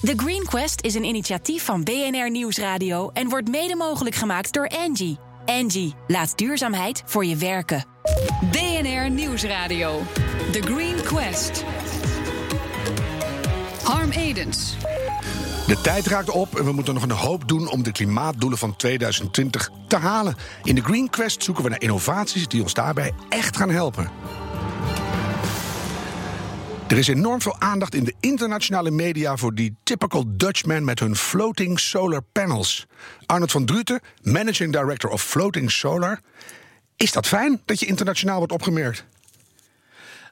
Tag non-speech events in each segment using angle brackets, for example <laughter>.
The Green Quest is een initiatief van BNR Nieuwsradio en wordt mede mogelijk gemaakt door Angie. Angie, laat duurzaamheid voor je werken. BNR Nieuwsradio. The Green Quest. Harm Edens. De tijd raakt op en we moeten nog een hoop doen om de klimaatdoelen van 2020 te halen. In de Green Quest zoeken we naar innovaties die ons daarbij echt gaan helpen. Er is enorm veel aandacht in de internationale media voor die typical Dutchman met hun floating solar panels. Arnold van Druten, managing director of Floating Solar. Is dat fijn dat je internationaal wordt opgemerkt?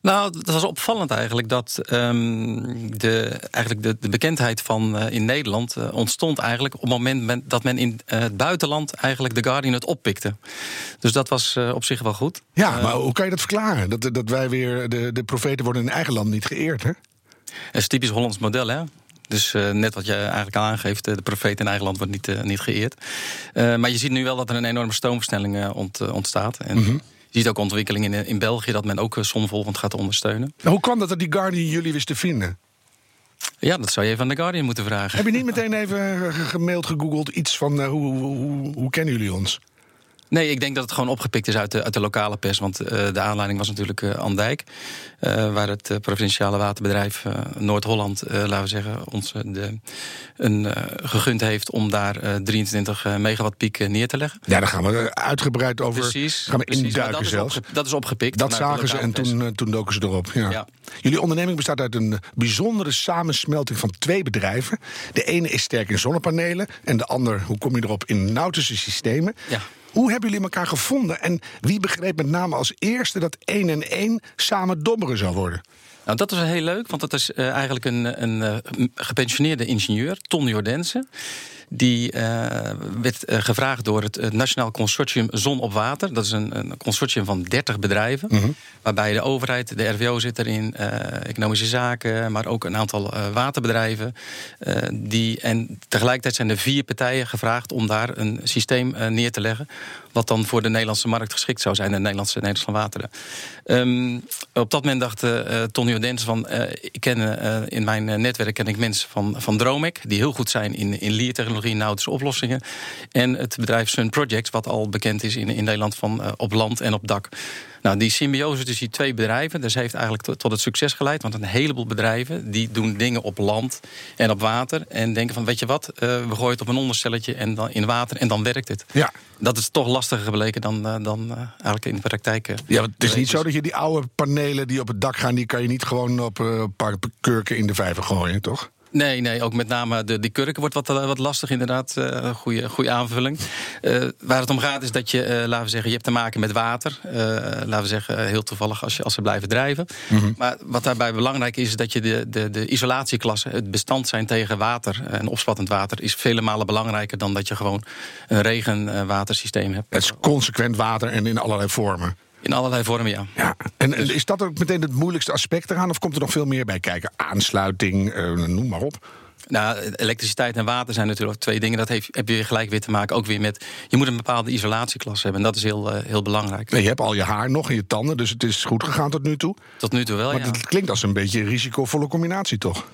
Nou, dat was opvallend eigenlijk dat um, de, eigenlijk de, de bekendheid van uh, in Nederland uh, ontstond eigenlijk op het moment men, dat men in uh, het buitenland eigenlijk de Guardian het oppikte. Dus dat was op zich wel goed. Ja, maar hoe kan je dat verklaren? Dat, dat wij weer de, de profeten worden in eigen land niet geëerd, hè? Dat is typisch Hollands model, hè? Dus uh, net wat je eigenlijk al aangeeft, de profeet in eigen land wordt niet, uh, niet geëerd. Uh, maar je ziet nu wel dat er een enorme stoomversnelling ont, ontstaat. En mm -hmm. Je ziet ook ontwikkelingen in, in België dat men ook zonvolgend gaat ondersteunen. Nou, hoe kwam dat dat die Guardian jullie wist te vinden? Ja, dat zou je even aan de Guardian moeten vragen. Heb je niet meteen even gemaild, gegoogeld, iets van hoe, hoe, hoe kennen jullie ons? Nee, ik denk dat het gewoon opgepikt is uit de, uit de lokale pers. Want uh, de aanleiding was natuurlijk uh, Andijk. Uh, waar het provinciale waterbedrijf Noord-Holland, laten we zeggen, ons de, een, gegund heeft om daar 23 megawatt piek neer te leggen. Ja, daar gaan we uitgebreid over. Precies. Gaan we induiken dat zelfs. Is dat is opgepikt. Dat zagen ze en toen, toen doken ze erop. Ja. ja. Jullie onderneming bestaat uit een bijzondere samensmelting van twee bedrijven. De ene is sterk in zonnepanelen en de ander, hoe kom je erop, in nautische systemen. Ja. Hoe hebben jullie elkaar gevonden? En wie begreep met name als eerste dat één en één samen dobberen zou worden? Nou, dat is heel leuk, want dat is uh, eigenlijk een, een uh, gepensioneerde ingenieur, Ton Jordensen. Die uh, werd gevraagd door het, Nationaal Consortium Zon op Water. Dat is een, een consortium van 30 bedrijven. Mm -hmm. Waarbij de overheid, de RWO zit erin, economische zaken, maar ook een aantal waterbedrijven. die, en tegelijkertijd zijn er vier partijen gevraagd om daar een systeem neer te leggen wat dan voor de Nederlandse markt geschikt zou zijn, de Nederlandse, Nederlandse wateren. Um, op dat moment dacht uh, Tony Odens van, uh, ik ken, uh, in mijn netwerk ken ik mensen van, van Dromec, die heel goed zijn in, in en nautische oplossingen. En het bedrijf Sun Projects, wat al bekend is in, in Nederland van op land en op dak. Nou, die symbiose tussen die twee bedrijven, dus heeft eigenlijk tot, het succes geleid. Want een heleboel bedrijven die doen dingen op land en op water. En denken van, weet je wat, uh, we gooien het op een onderstelletje en dan in water en dan werkt het. Ja. Dat is toch lastiger gebleken dan, uh, dan uh, eigenlijk in de praktijk. ja, het is niet zo dat je die oude panelen die op het dak gaan... die kan je niet gewoon op een paar kurken in de vijver gooien, toch? Nee, nee, ook met name de, die kurken wordt wat, wat lastig inderdaad. Uh, goede, goede aanvulling. Uh, waar het om gaat is dat je, uh, laten we zeggen, je hebt te maken met water. laten we zeggen, heel toevallig als, je, als ze blijven drijven. Mm -hmm. Maar wat daarbij belangrijk is, is dat je de, de, de isolatieklasse, het bestand zijn tegen water en opspattend water, is vele malen belangrijker dan dat je gewoon een regenwatersysteem hebt. Het is consequent water en in allerlei vormen. In allerlei vormen, ja. ja. En dus... is dat ook meteen het moeilijkste aspect eraan? Of komt er nog veel meer bij kijken? Aansluiting, uh, noem maar op. Nou, elektriciteit en water zijn natuurlijk twee dingen. Dat heeft, heb je gelijk weer te maken ook weer met... je moet een bepaalde isolatieklasse hebben. En dat is heel, uh, heel belangrijk. Nee, je hebt al je haar nog en je tanden, dus het is goed gegaan tot nu toe. Tot nu toe wel, maar ja. het klinkt als een beetje een risicovolle combinatie, toch?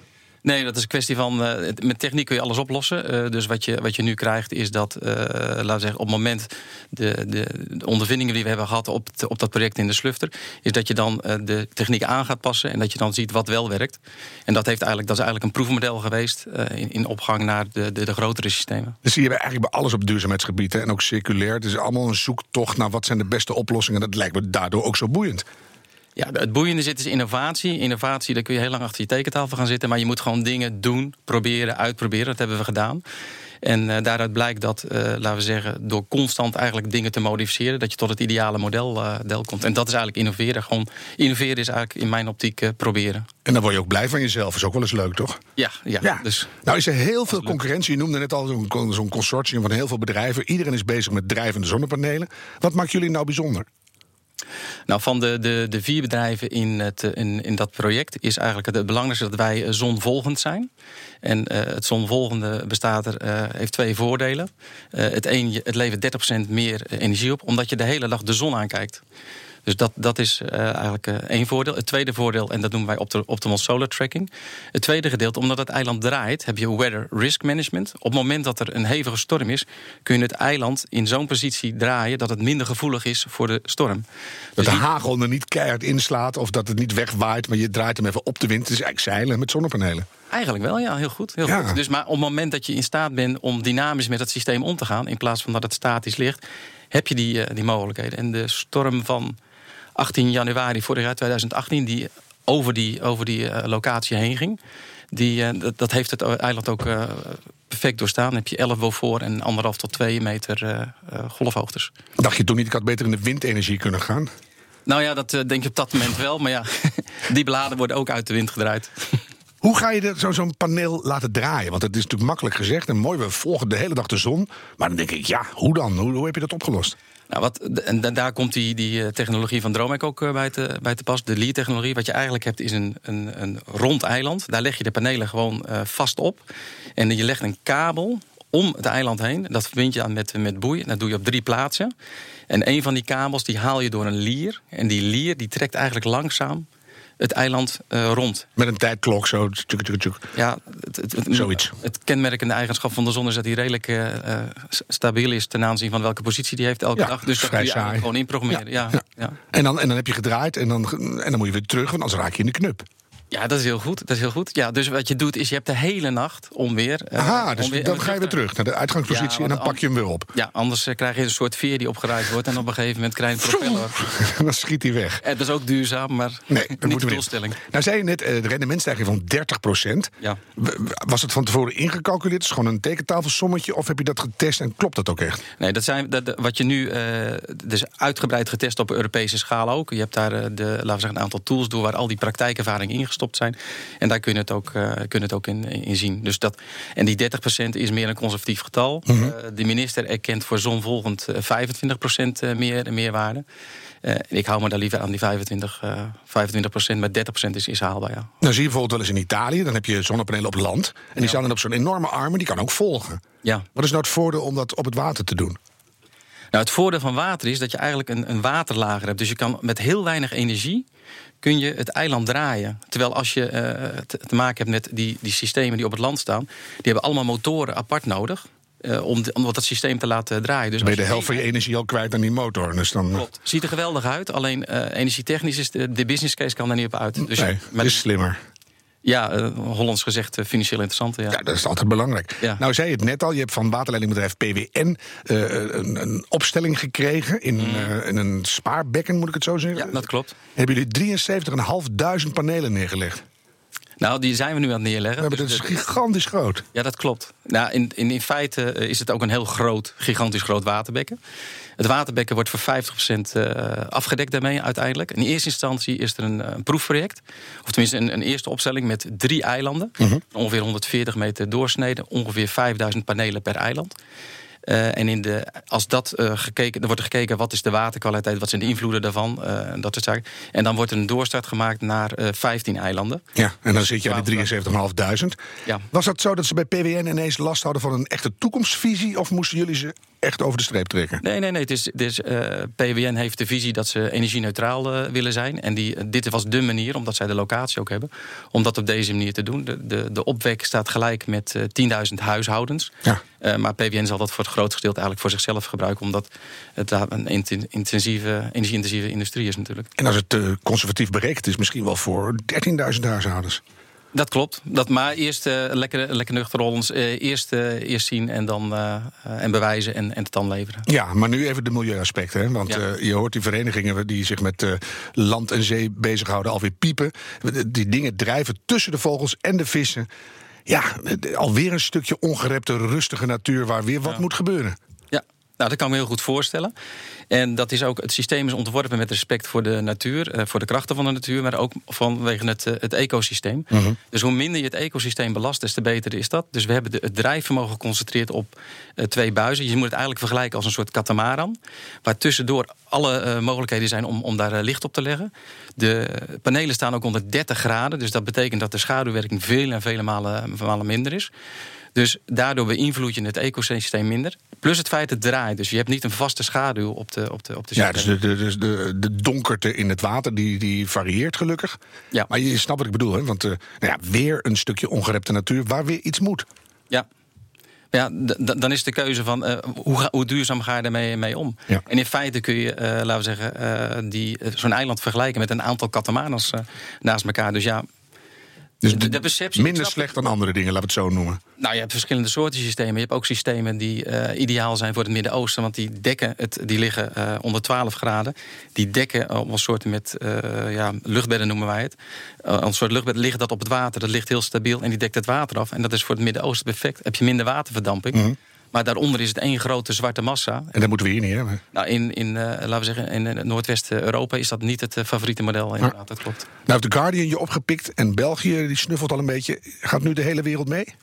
Nee, dat is een kwestie van. Uh, met techniek kun je alles oplossen. Uh, dus wat je, wat je nu krijgt is dat, uh, laten we zeggen, op het moment de, de, de, ondervindingen die we hebben gehad op, op dat project in de Slufter, is dat je dan de techniek aan gaat passen en dat je dan ziet wat wel werkt. En dat, heeft eigenlijk, dat is eigenlijk een proefmodel geweest in, in opgang naar de, de, de grotere systemen. Dus zie je eigenlijk bij alles op duurzaamheidsgebied en ook circulair. Het is allemaal een zoektocht naar wat zijn de beste oplossingen. Dat lijkt me daardoor ook zo boeiend. Ja, het boeiende zit is innovatie. Innovatie, daar kun je heel lang achter je tekentafel gaan zitten. Maar je moet gewoon dingen doen, proberen, uitproberen. Dat hebben we gedaan. En uh, daaruit blijkt dat, uh, laten we zeggen, door constant eigenlijk dingen te modificeren, dat je tot het ideale model uh, del komt. En dat is eigenlijk innoveren. Gewoon innoveren is eigenlijk in mijn optiek proberen. En dan word je ook blij van jezelf. Is ook wel eens leuk, toch? Ja, ja. ja. Dus, nou is er heel veel concurrentie. Je noemde net al zo'n zo consortium van heel veel bedrijven. Iedereen is bezig met drijvende zonnepanelen. Wat maakt jullie nou bijzonder? Nou, van de, de, de vier bedrijven in, het, in, in dat project is eigenlijk het, belangrijkste dat wij zonvolgend zijn. En uh, het zonvolgende bestaat er, heeft twee voordelen. Het een, het levert 30% meer energie op, omdat je de hele dag de zon aankijkt. Dus dat, dat is uh, eigenlijk uh, één voordeel. Het tweede voordeel, en dat noemen wij op optimal solar tracking. Het tweede gedeelte, omdat het eiland draait, heb je weather risk management. Op het moment dat er een hevige storm is, kun je het eiland in zo'n positie draaien dat het minder gevoelig is voor de storm. Dat dus de hagel er niet keihard inslaat of dat het niet wegwaait, maar je draait hem even op de wind. Het is eigenlijk zeilen met zonnepanelen. Eigenlijk wel, ja, heel goed. Heel goed. Dus maar op het moment dat je in staat bent om dynamisch met het systeem om te gaan, in plaats van dat het statisch ligt, heb je die, uh, die mogelijkheden. En de storm van 18 januari vorig jaar 2018, die over die, over die uh, locatie heen ging, die, uh, dat, dat, heeft het eiland ook perfect doorstaan. Dan heb je 11 voor en anderhalf tot 2 meter golfhoogtes. Dacht je toen niet, ik had beter in de windenergie kunnen gaan? Nou ja, dat denk je op dat moment wel. Maar ja, <laughs> die bladen worden ook uit de wind gedraaid. <laughs> Hoe ga je zo'n paneel laten draaien? Want het is natuurlijk makkelijk gezegd en mooi, we volgen de hele dag de zon. Maar dan denk ik, ja, hoe dan? Hoe, hoe heb je dat opgelost? Nou, wat, en daar komt die, die eh, technologie van Dromek ook eh, bij te, bij te pas. De LEED-technologie. Wat je eigenlijk hebt is een, een, een rond eiland. Daar leg je de panelen gewoon uh, vast op. En je legt een kabel om het eiland heen. Dat verbind je aan met, met boei. Dat doe je op drie plaatsen. En een van die kabels die haal je door een lier. En die lier die trekt eigenlijk langzaam het eiland uh, rond. Met een tijdklok zo. Tjuk, tjuk, tjuk. Ja, het, het, het, Zoiets. Het kenmerkende eigenschap van de zon is dat hij redelijk uh, stabiel is ten aanzien van welke positie die heeft elke ja, dag. Dus dat kun je gewoon inprogrammeren. Ja, ja, ja. En, dan, en dan heb je gedraaid en dan, en dan moet je weer terug, want anders raak je in de knup. Ja, dat is heel goed. Dat is heel goed. Ja, dus wat je doet is je hebt de hele nacht om weer. Uh, Aha, dus dan ga je weer terug naar de uitgangspositie en dan pak je hem weer op. Ja, anders uh, krijg je een soort veer die opgeruimd wordt en op een gegeven moment krijg je een propeller. <laughs> dan schiet hij weg. En dat is ook duurzaam, maar nee, niet de doelstelling. Nou, zei je net uh, de rendementstijging van 30 procent. Ja. Was het van tevoren ingecalculeerd? Is het gewoon een tekentafelsommetje? Of heb je dat getest en klopt dat ook echt? Nee, dat zijn dat, wat je nu. dus uitgebreid getest op Europese schaal ook. Je hebt daar de, laten we zeggen, een aantal tools door waar al die praktijkervaringen ingestopt zijn. En daar kun je het ook, uh, kun het ook in, in, zien. Dus dat, en die 30% is meer een conservatief getal. Mm -hmm. uh, de minister erkent voor zon volgend 25% uh, meer meerwaarde. Uh, ik hou me daar liever aan die 25, uh, 25% maar 30% is, is haalbaar. Ja. Nou zie je bijvoorbeeld wel eens in Italië, dan heb je zonnepanelen op land. En die ja. staan dan op zo'n enorme armen, die kan ook volgen. Ja. Wat is nou het voordeel om dat op het water te doen? Nou, het voordeel van water is dat je eigenlijk een, een waterlager hebt. Dus je kan met heel weinig energie kun je het eiland draaien. Terwijl als je uh, te, te, maken hebt met die, die systemen die op het land staan, die hebben allemaal motoren apart nodig. Uh, om, de, om dat systeem te laten draaien. Dus ben je de helft van je energie al kwijt aan die motor. Dus dan... Klopt. Ziet er geweldig uit. Alleen uh, energietechnisch is de, de business case kan daar niet op uit. Dus nee, het is slimmer. Ja, uh, Hollands gezegd uh, financieel interessant. Ja. ja, dat is altijd belangrijk. Ja. Nou, zei je het net al, je hebt van waterleidingbedrijf PWN uh, een, een, opstelling gekregen in, mm. in, een spaarbekken, moet ik het zo zeggen? Ja, dat klopt. Hebben jullie 73.500 panelen neergelegd? Nou, die zijn we nu aan het neerleggen. Ja, maar dat is gigantisch groot. Ja, dat klopt. Nou, in, in, in feite is het ook een heel groot, gigantisch groot waterbekken. Het waterbekken wordt voor 50% afgedekt daarmee uiteindelijk. In eerste instantie is er een, een proefproject. Of tenminste een, een, eerste opstelling met drie eilanden. Uh -huh. Ongeveer 140 meter doorsnede. Ongeveer 5000 panelen per eiland. Uh, en in de, als dat uh, gekeken, er wordt er gekeken wat is de waterkwaliteit, wat zijn de invloeden daarvan, uh, dat soort zaken. En dan wordt er een doorstart gemaakt naar 15 eilanden. Ja, en dan zit je aan de 73.500. Ja. Was dat zo dat ze bij PWN ineens last hadden van een echte toekomstvisie? Of moesten jullie ze echt over de streep trekken? Nee, nee, nee. Het is, het is, PWN heeft de visie dat ze energie-neutraal willen zijn. En die, dit was de manier, omdat zij de locatie ook hebben, om dat op deze manier te doen. De, de, de opwek staat gelijk met 10.000 huishoudens. Ja. Maar PWN zal dat voor het grootste gedeelte eigenlijk voor zichzelf gebruiken, omdat het een intensieve, energie-intensieve industrie is natuurlijk. En als het conservatief berekend is, misschien wel voor 13.000 huishoudens. Dat klopt. Dat maar eerst uh, lekker, lekker nuchter rollens. Uh, eerst, uh, eerst zien en dan en bewijzen en, en het dan leveren. Ja, maar nu even de milieuaspecten. Hè? Want ja. je hoort die verenigingen die zich met land en zee bezighouden alweer piepen. Die dingen drijven tussen de vogels en de vissen ja, alweer een stukje ongerepte, rustige natuur waar weer wat ja. moet gebeuren. Nou, dat kan ik me heel goed voorstellen. En dat is ook, het systeem is ontworpen met respect voor de natuur, uh, voor de krachten van de natuur, maar ook vanwege het, uh, het ecosysteem. Uh -huh. Dus hoe minder je het ecosysteem belast, des te beter is dat. Dus we hebben de, het drijfvermogen geconcentreerd op uh, twee buizen. Je moet het eigenlijk vergelijken als een soort katamaran, waar tussendoor alle mogelijkheden zijn om, om daar licht op te leggen. De panelen staan ook onder 30 graden, dus dat betekent dat de schaduwwerking vele en vele malen, malen minder is. Dus daardoor beïnvloed je het ecosysteem minder. Plus het feit dat het draait. Dus je hebt niet een vaste schaduw op de, op de, op de Ja, dus de, de, de, de donkerte in het water die, die varieert gelukkig. Ja. Maar je snapt wat ik bedoel, hè? Want eh, nou ja, weer een stukje ongerepte natuur waar weer iets moet. Ja. Ja, dan is de keuze van eh, hoe, ga- hoe duurzaam ga je daarmee mee om? Ja. En in feite kun je, eh, laten we zeggen, die, zo'n eiland vergelijken met een aantal katamaras eh, naast elkaar. Dus ja, Dus de, de perceptie. ik minder slecht dan andere dingen, laten we het zo noemen. Nou, je hebt verschillende soorten systemen. Je hebt ook systemen die eh, ideaal zijn voor het Midden-Oosten, want die dekken het, die liggen eh, onder 12 graden. Die dekken op een soort met eh, ja, luchtbedden noemen wij het. Eh, een soort luchtbed ligt dat op het water. Dat ligt heel stabiel en die dekt het water af. En dat is voor het Midden-Oosten perfect. Heb je minder waterverdamping. Maar daaronder is het één grote zwarte massa. En dat moeten we hier niet hebben. Nou, in, in eh, laten we zeggen, in eh, Noordwest-Europa is dat niet het eh, favoriete model. Inderdaad, dat klopt. Nou heeft The Guardian je opgepikt en België die snuffelt al een beetje. Gaat nu de hele wereld mee?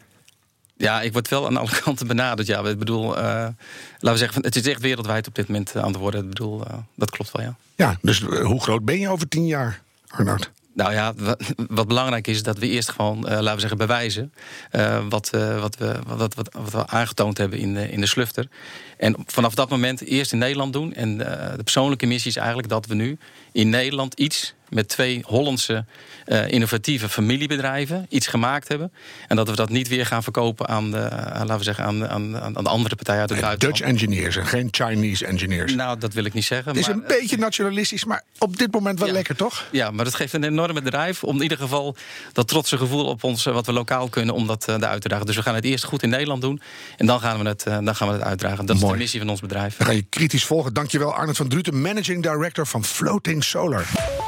Ja, ik word wel aan alle kanten benaderd. Ja, ik bedoel, laten we zeggen, het is echt wereldwijd op dit moment aan het worden. Ik bedoel, dat klopt wel, ja. Ja, dus hoe groot ben je over tien jaar, Arnoud? Nou ja, wa- <laughs> wat belangrijk is, dat we eerst gewoon, eh, laten we zeggen, bewijzen. eh, wat, eh, wat, we, wat, wat, wat we aangetoond hebben in in de slufter. En vanaf dat moment eerst in Nederland doen. En de persoonlijke missie is eigenlijk dat we nu in Nederland iets met twee Hollandse eh, innovatieve familiebedrijven iets gemaakt hebben. En dat we dat niet weer gaan verkopen aan de, aan, laten we zeggen, aan, aan, aan de andere partij uit het buitenland. Dutch engineers en geen Chinese engineers. Nou, dat wil ik niet zeggen. het is maar, een beetje nationalistisch, maar op dit moment wel Ja. lekker, toch? Ja, maar dat geeft een enorme drijf om in ieder geval dat trotse gevoel op ons, eh, wat we lokaal kunnen, om dat eh, eruit te dragen. Dus we gaan het eerst goed in Nederland doen en dan gaan we het, eh, dan gaan we het uitdragen. Dat is de missie van ons bedrijf. Dan ga je kritisch volgen. Dankjewel, Arnold van Druten, Managing Director van Floating Solar.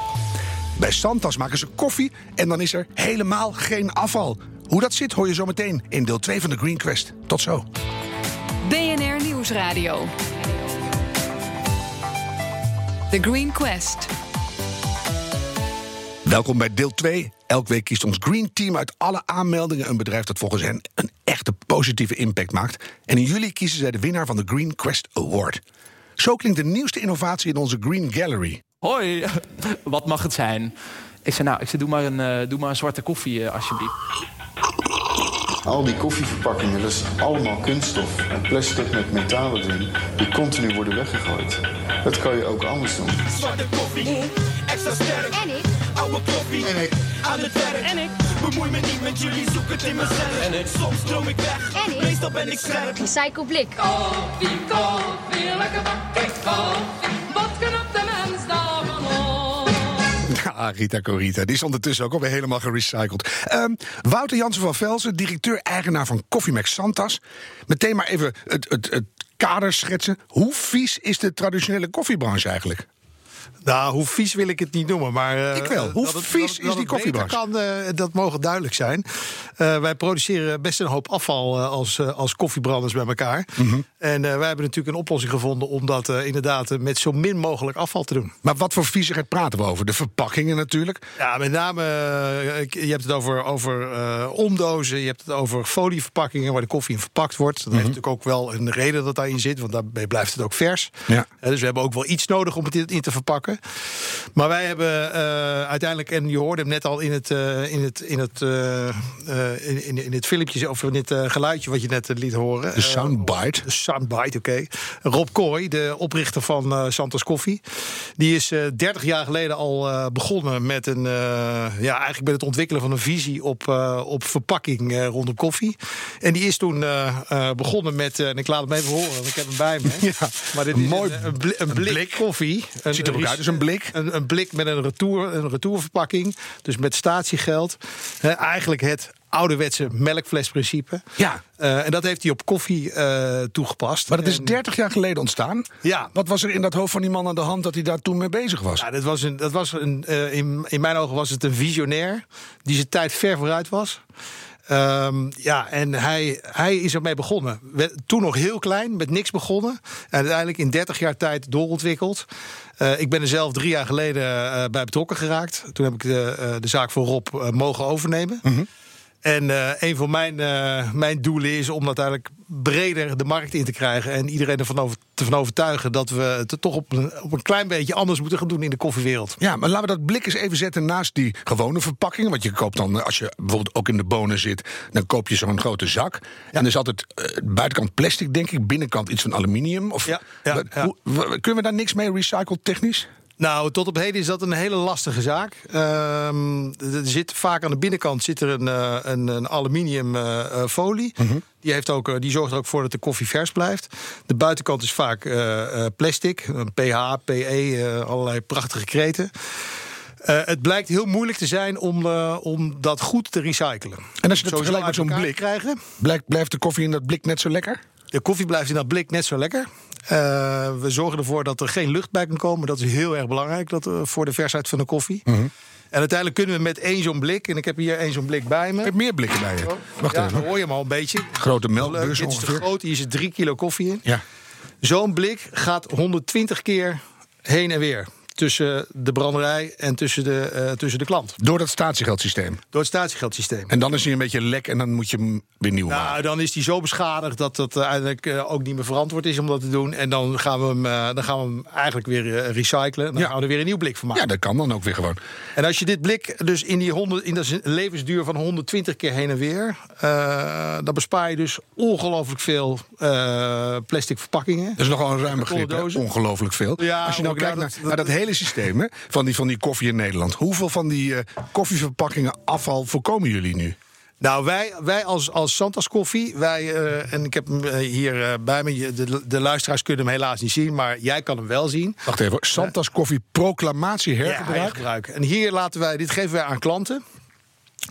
Bij Santas maken ze koffie en dan is er helemaal geen afval. Hoe dat zit hoor je zo meteen in deel 2 van de Green Quest. Tot zo. BNR Nieuwsradio. The Green Quest. Welkom bij deel 2. Elke week kiest ons Green Team uit alle aanmeldingen een bedrijf dat volgens hen een echte positieve impact maakt. En in juli kiezen zij de winnaar van de Green Quest Award. Zo klinkt de nieuwste innovatie in onze Green Gallery. Hoi, <laughs> wat mag het zijn? Ik zei, nou, ik zei, doe, maar een, eh, doe maar een zwarte koffie, eh, alsjeblieft. Al die koffieverpakkingen, dat is allemaal kunststof en plastic met metalen erin, die continu worden weggegooid. Dat kan je ook anders doen. Zwarte koffie, extra sterk. En ik, oude koffie. En ik, aan het werk. En ik, bemoei me niet met jullie, zoek het in mezelf. En ik, soms droom ik weg, En ik. meestal ben ik scherp. Recycle blik. Koffie, koffie, lekker bakken koffie. Ja, Rita Corita. Die is ondertussen ook alweer helemaal gerecycled. Ehm, Wouter Jansen van Velzen, directeur-eigenaar van Coffee Mac Santas. Meteen maar even het, het, het kader schetsen. Hoe vies is de traditionele koffiebranche eigenlijk? Nou, hoe vies wil ik het niet noemen, maar... eh, Ik wel. Hoe het- vies dat is het- die beter Kan, eh, dat mogen duidelijk zijn. Eh, wij produceren best een hoop afval als, als koffiebranders bij elkaar. Mhm. En eh, wij hebben natuurlijk een oplossing gevonden... om dat eh, inderdaad met zo min mogelijk afval te doen. Maar wat voor viezigheid praten we over? De verpakkingen natuurlijk. Ja, met name, je hebt het over, over eh, omdozen, je hebt het over folieverpakkingen waar de koffie in verpakt wordt. Dat Mhm. heeft natuurlijk ook wel een reden dat daarin zit, want daarbij blijft het ook vers. Ja. Dus we hebben ook wel iets nodig om het in in te verpakken. Maar wij hebben eh, uiteindelijk, en je hoorde hem net al in het, eh, in het, in het, eh, in, in, in het filmpje, of in het geluidje wat je net liet horen. De soundbite. Soundbite, oké. Rob Kooi, de oprichter van Santos Koffie. Die is eh 30 jaar geleden al begonnen met een, ja, eigenlijk met het ontwikkelen van een visie op, op verpakking rondom koffie. En die is toen begonnen met, en ik laat hem even horen, want ik heb hem bij me. <laughs> Ja, maar dit een is mooi een, een blik, een blik koffie. Een, Ziet er ook uit als een blik. Een, een blik met een, retour, een retourverpakking. Dus met statiegeld. Eigenlijk het ouderwetse melkflesprincipe. Ja. Eh, en dat heeft hij op koffie eh, toegepast. Maar dat is En- 30 jaar geleden ontstaan. Ja. Wat was er in dat hoofd van die man aan de hand dat hij daar toen mee bezig was? Ja, dat was een, dat was een, eh, in, in mijn ogen was het een visionair die zijn tijd ver vooruit was. Ehm, ja, en hij, hij is ermee begonnen. Toen nog heel klein, met niks begonnen. En uiteindelijk in 30 jaar tijd doorontwikkeld. Eh, ik ben er zelf drie jaar geleden eh, bij betrokken geraakt. Toen heb ik de, eh, de zaak voor Rob mogen overnemen. En eh, een van mijn, eh, mijn doelen is om uiteindelijk breder de markt in te krijgen. En iedereen ervan over, te van overtuigen dat we het toch op een, op een klein beetje anders moeten gaan doen in de koffiewereld. Ja, maar laten we dat blik eens even zetten naast die gewone verpakkingen. Want je koopt dan, eh, als je bijvoorbeeld ook in de bonen zit, dan koop je zo'n grote zak. En er is altijd buitenkant plastic, denk ik, binnenkant iets van aluminium. Of, Ja, ja, hoe- kunnen we daar niks mee recycled technisch? Nou, tot op heden is dat een hele lastige zaak. Ehm, er zit vaak aan de binnenkant zit er een, eh, een, een aluminium eh, eh, folie. Die, heeft ook, die zorgt er ook voor dat de koffie vers blijft. De buitenkant is vaak plastic, een pH, PE, allerlei prachtige kreten. Het blijkt heel moeilijk te zijn om, om dat goed te recyclen. En als je dat vergelijkt met zo'n blik, krijgen. blijft, blijft de koffie in dat blik net zo lekker? De koffie blijft in dat blik net zo lekker. Eh, we zorgen ervoor dat er geen lucht bij kan komen. Dat is heel erg belangrijk dat, eh, voor de versheid van de koffie. Mhm. En uiteindelijk kunnen we met één zo'n blik... en ik heb hier één zo'n blik bij me. Ik heb meer blikken bij je. Wacht ja, dan even. hoor je hem al een beetje. Grote melkbus dit is te groot, hier zit drie kilo koffie in. Ja. Zo'n blik gaat 120 keer heen en weer. Tussen de branderij en tussen de, eh, tussen de klant. Door dat statiegeldsysteem. Door het statiegeldsysteem. En dan is hij een beetje lek en dan moet je hem weer nieuw maken. Nou, dan is die zo beschadigd dat het uiteindelijk eh, ook niet meer verantwoord is om dat te doen. En dan gaan we hem, eh, dan gaan we hem eigenlijk weer eh, recyclen. Dan Ja. gaan we er weer een nieuw blik van maken. Ja, dat kan dan ook weer gewoon. En als je dit blik dus in die 100, in de levensduur van 120 keer heen en weer, eh, dan bespaar je dus ongelooflijk veel eh, plastic verpakkingen. Dat is nogal een ruim begrip, hè? dozen. ongelooflijk veel. Ja, Als je nou kijkt naar, dat- naar dat hele systeem hè, van, die, van die koffie in Nederland. Hoeveel van die eh, koffieverpakkingen afval voorkomen jullie nu? Nou, wij, wij als, als Santas Koffie, wij, eh, en ik heb hem eh, hier bij me, de, de luisteraars kunnen hem helaas niet zien, maar jij kan hem wel zien. Wacht even. Santas Koffie Proclamatie hergebruik. hergebruik. En hier laten wij, dit geven wij aan klanten.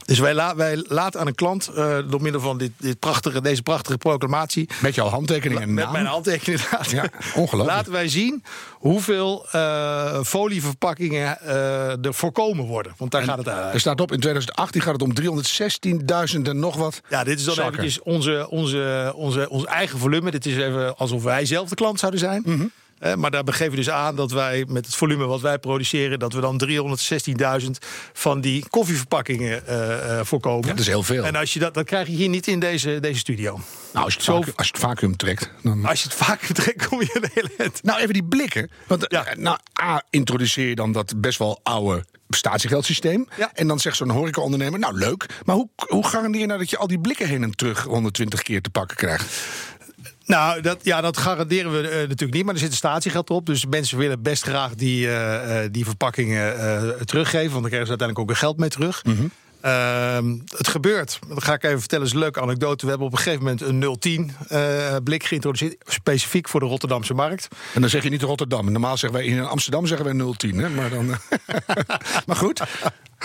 Dus wij, la- wij laten aan een klant, eh, door middel van dit, dit prachtige, deze prachtige proclamatie. Met jouw handtekening en Met naam. mijn handtekening <laughs> inderdaad. Ja, ongelooflijk. Laten wij zien hoeveel eh, folieverpakkingen eh, er voorkomen worden. Want daar gaat het uit. Er staat op, in 2018 gaat het om 316.000 en nog wat. Ja, dit is dan zakken. eventjes onze, onze, onze, ons eigen volume. Dit is even alsof wij zelf de klant zouden zijn. Mhm. Eh, maar daar begeven we dus aan dat wij met het volume wat wij produceren... dat we dan 316.000 van die koffieverpakkingen eh, eh, voorkomen. Ja, dat is heel veel. En als je dat, dat krijg je hier niet in deze, deze studio. Nou, als je het, Zo- vacuüm, als je het vacuüm trekt. Dan... Als je het vaak trekt, kom je een hele eind. Nou, even die blikken. Want Ja. eh, nou, A, introduceer je dan dat best wel oude statiegeldsysteem. Ja. En dan zegt zo'n horecaondernemer, nou leuk. Maar hoe, hoe garandeer je nou dat je al die blikken heen en terug 120 keer te pakken krijgt? Nou, dat, ja, dat garanderen we eh, natuurlijk niet, maar er zit een statiegeld op. Dus mensen willen best graag die, eh, eh, die verpakkingen teruggeven, want dan krijgen ze uiteindelijk ook weer geld mee terug. Ehm, het gebeurt. Dat ga ik even vertellen. is een leuke anekdote. We hebben op een gegeven moment een 010 eh, blik geïntroduceerd. Specifiek voor de Rotterdamse markt. En dan zeg je niet Rotterdam. Normaal zeggen wij in Amsterdam zeggen wij 010. Hè? Maar, dan, <laughs> maar goed,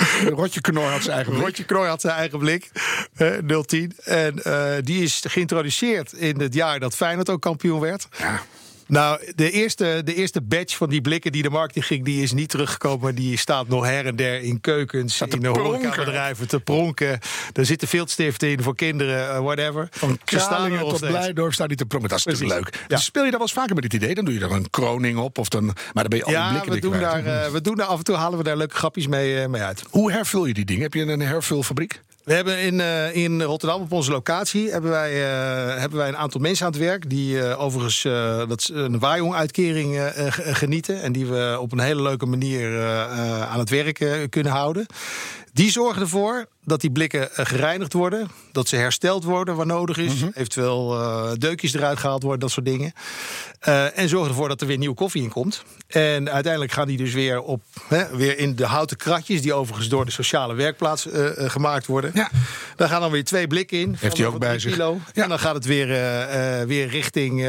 <laughs> Rotje Knor had zijn eigen blik. Rotje Knooi had zijn eigen blik. eh 010. En eh, die is geïntroduceerd in het jaar dat Feyenoord ook kampioen werd. Ja. Nou, de eerste, de eerste batch van die blikken die de markt in ging, die is niet teruggekomen. Maar die staat nog her en der in keukens, te in de horecabedrijven te pronken. Er zitten viltstiften in voor kinderen, eh, whatever. Van Kralingen tot steeds. Blijdorp staat niet te pronken. Dat is natuurlijk leuk. Ja. Dus speel je daar wel eens vaker met dit idee? Dan doe je er een kroning op. Of dan, maar dan ben je al die Ja, blikken we doen, daar, eh, we doen daar af en toe halen we daar leuke grapjes mee, eh, mee uit. Hoe hervul je die dingen? Heb je een hervulfabriek? We hebben in, eh, in Rotterdam op onze locatie hebben wij, eh, hebben wij een aantal mensen aan het werk. Die eh, overigens dat een waaijong-uitkering ge- genieten. En die we op een hele leuke manier aan het werk kunnen houden. Die zorgen ervoor dat die blikken eh, gereinigd worden. Dat ze hersteld worden waar nodig is. Eventueel eh, deukjes eruit gehaald worden, dat soort dingen. Eh, en zorgen ervoor dat er weer nieuwe koffie in komt. En uiteindelijk gaan die dus weer, op, hè, weer in de houten kratjes... die overigens door de sociale werkplaats gemaakt worden. Ja. Daar gaan dan weer twee blikken in. Heeft hij ook bij zich. Kilo. Ja. En dan gaat het weer, weer richting,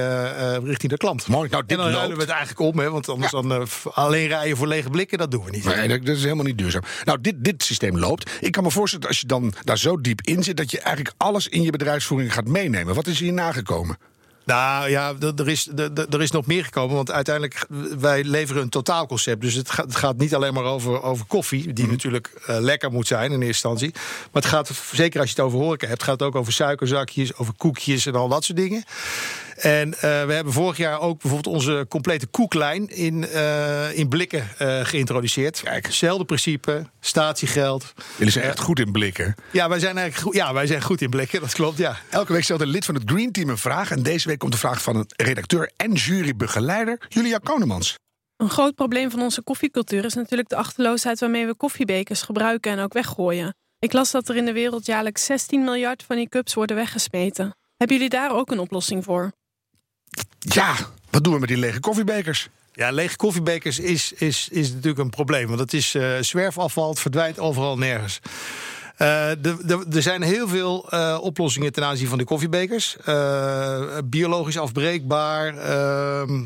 richting de klant. Mooi. Nou, dit en dan ruilen we het eigenlijk om. Hè, want anders dan, alleen rijden voor lege blikken, dat doen we niet. Nee, dat, dat is helemaal niet duurzaam. Nou, dit, dit systeem loopt. Ik kan me voorstellen, als je dan daar zo diep in zit... dat je eigenlijk alles in je bedrijfsvoering gaat meenemen. Wat is hier nagekomen? Nou ja, er is, er is nog meer gekomen. Want uiteindelijk, wij leveren een totaalconcept. Dus het gaat, het gaat niet alleen maar over, over koffie. Die natuurlijk eh, lekker moet zijn in eerste instantie. Maar het gaat, zeker als je het over horeca hebt... gaat het ook over suikerzakjes, over koekjes en al dat soort dingen. En uh, we hebben vorig jaar ook bijvoorbeeld onze complete koeklijn in, uh, in blikken uh, geïntroduceerd. Kijk, hetzelfde principe, statiegeld. Jullie zijn echt goed in blikken. Ja, wij zijn eigenlijk goed, ja, wij zijn goed in blikken, dat klopt, ja. Elke week stelt een lid van het Green Team een vraag. En deze week komt de vraag van een redacteur en jurybegeleider, Julia Konemans. Een groot probleem van onze koffiecultuur is natuurlijk de achterloosheid waarmee we koffiebekers gebruiken en ook weggooien. Ik las dat er in de wereld jaarlijks 16 miljard van die cups worden weggesmeten. Hebben jullie daar ook een oplossing voor? Ja, wat doen we met die lege koffiebekers? Ja, lege koffiebekers is, is, is natuurlijk een probleem. Want het is uh, zwerfafval, het verdwijnt overal nergens. Uh, er zijn heel veel uh, oplossingen ten aanzien van de koffiebekers. Biologisch afbreekbaar, ehm,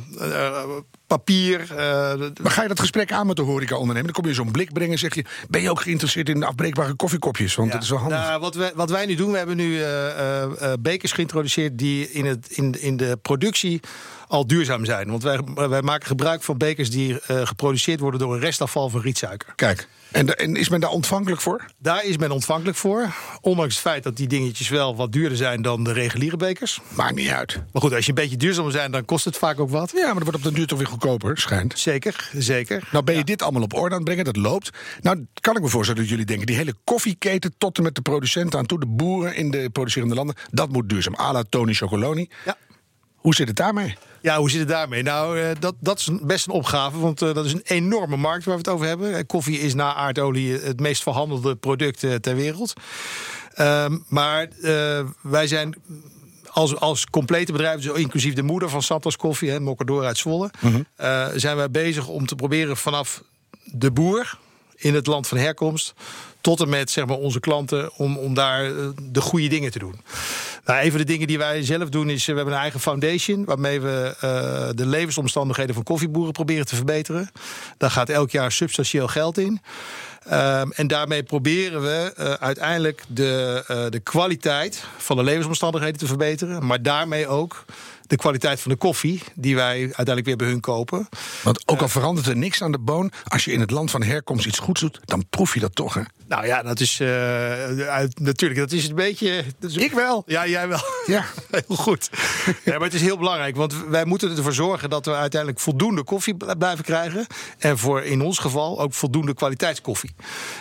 papier. maar ga je dat gesprek aan met de horeca-ondernemer? Dan kom je zo'n blik brengen en zeg je... ben je ook geïnteresseerd in afbreekbare koffiekopjes? Want dat is wel handig. Nou, wat, wij, wat wij nu doen, we hebben nu bekers geïntroduceerd... die in, het, in, in de productie al duurzaam zijn. Want wij, wij maken gebruik van bekers die geproduceerd worden... door een restafval van rietsuiker. Kijk. En, en, is men daar ontvankelijk voor? Daar is men ontvankelijk voor. Ondanks het feit dat die dingetjes wel wat duurder zijn dan de reguliere bekers. Maakt niet uit. Maar goed, als je een beetje duurzaam zijn, dan kost het vaak ook wat. Ja, maar dat wordt op de duur toch weer goedkoper, schijnt. Zeker, zeker. Nou ben je dit allemaal op orde aan het brengen, dat loopt. Nou kan ik me voorstellen dat jullie denken... die hele koffieketen tot en met de producenten aan toe... de boeren in de producerende landen, dat moet duurzaam. A la Tony Chocoloni. Ja. Hoe zit het daarmee? Ja, hoe zit het daarmee? Nou, uh, dat, dat is best een opgave, want uh, dat is een enorme markt waar we het over hebben. Uh, koffie is na aardolie het meest verhandelde product ter wereld. Ehm, maar wij zijn als, als complete bedrijf, dus inclusief de moeder van Santos Koffie, hè, Mokador uit Zwolle, mm -hmm. zijn wij bezig om te proberen vanaf de boer in het land van herkomst tot en met zeg maar, onze klanten om, om daar de goede dingen te doen. Nou, een van de dingen die wij zelf doen is, we hebben een eigen foundation... waarmee we uh, de levensomstandigheden van koffieboeren proberen te verbeteren. Daar gaat elk jaar substantieel geld in. Um, en daarmee proberen we uh, uiteindelijk de, de kwaliteit van de levensomstandigheden te verbeteren. Maar daarmee ook de kwaliteit van de koffie die wij uiteindelijk weer bij hun kopen. Want ook al verandert er niks aan de boon, als je in het land van herkomst iets goeds doet, dan proef je dat toch, hè? Nou ja, dat is uh, uit, natuurlijk. Dat is een beetje. is, ik wel. Ja, jij wel. Ja, <laughs> heel goed. ja, maar het is heel belangrijk, want wij moeten ervoor zorgen dat we uiteindelijk voldoende koffie blijven krijgen. En voor in ons geval ook voldoende kwaliteitskoffie.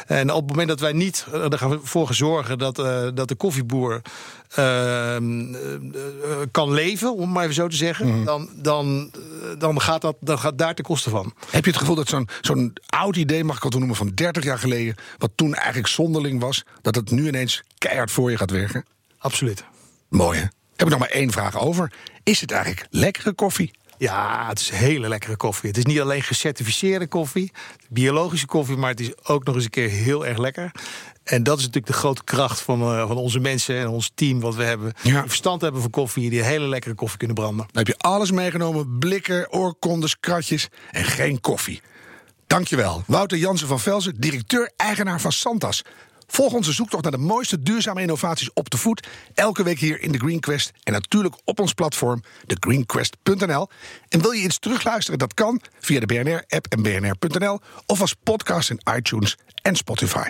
En op het moment dat wij niet ervoor gaan zorgen dat, uh, dat de koffieboer uh, kan leven, om maar even zo te zeggen, mm. dan, dan, dan, gaat dat, dan gaat daar ten koste van. Heb je het gevoel dat zo'n zo'n oud idee, mag ik het noemen, van 30 jaar geleden, wat toen eigenlijk zonderling was, dat het nu ineens keihard voor je gaat werken? Absoluut. Mooi hè? Heb ik nog maar één vraag over. Is het eigenlijk lekkere koffie? Ja, het is hele lekkere koffie. Het is niet alleen gecertificeerde koffie, biologische koffie, maar het is ook nog eens een keer heel erg lekker. En dat is natuurlijk de grote kracht van, uh, van onze mensen en ons team wat we hebben. Ja. Die verstand hebben van koffie, die hele lekkere koffie kunnen branden. Dan heb je alles meegenomen: blikken, oorkondes, kratjes en geen koffie. Dankjewel, Wouter Jansen van Velzen, directeur-eigenaar van Santas. Volg onze zoektocht naar de mooiste duurzame innovaties op de voet. Elke week hier in de Green Quest. En natuurlijk op ons platform, thegreenquest.nl. En wil je iets terugluisteren? Dat kan via de BNR-app en bnr.nl. Of als podcast in iTunes en Spotify.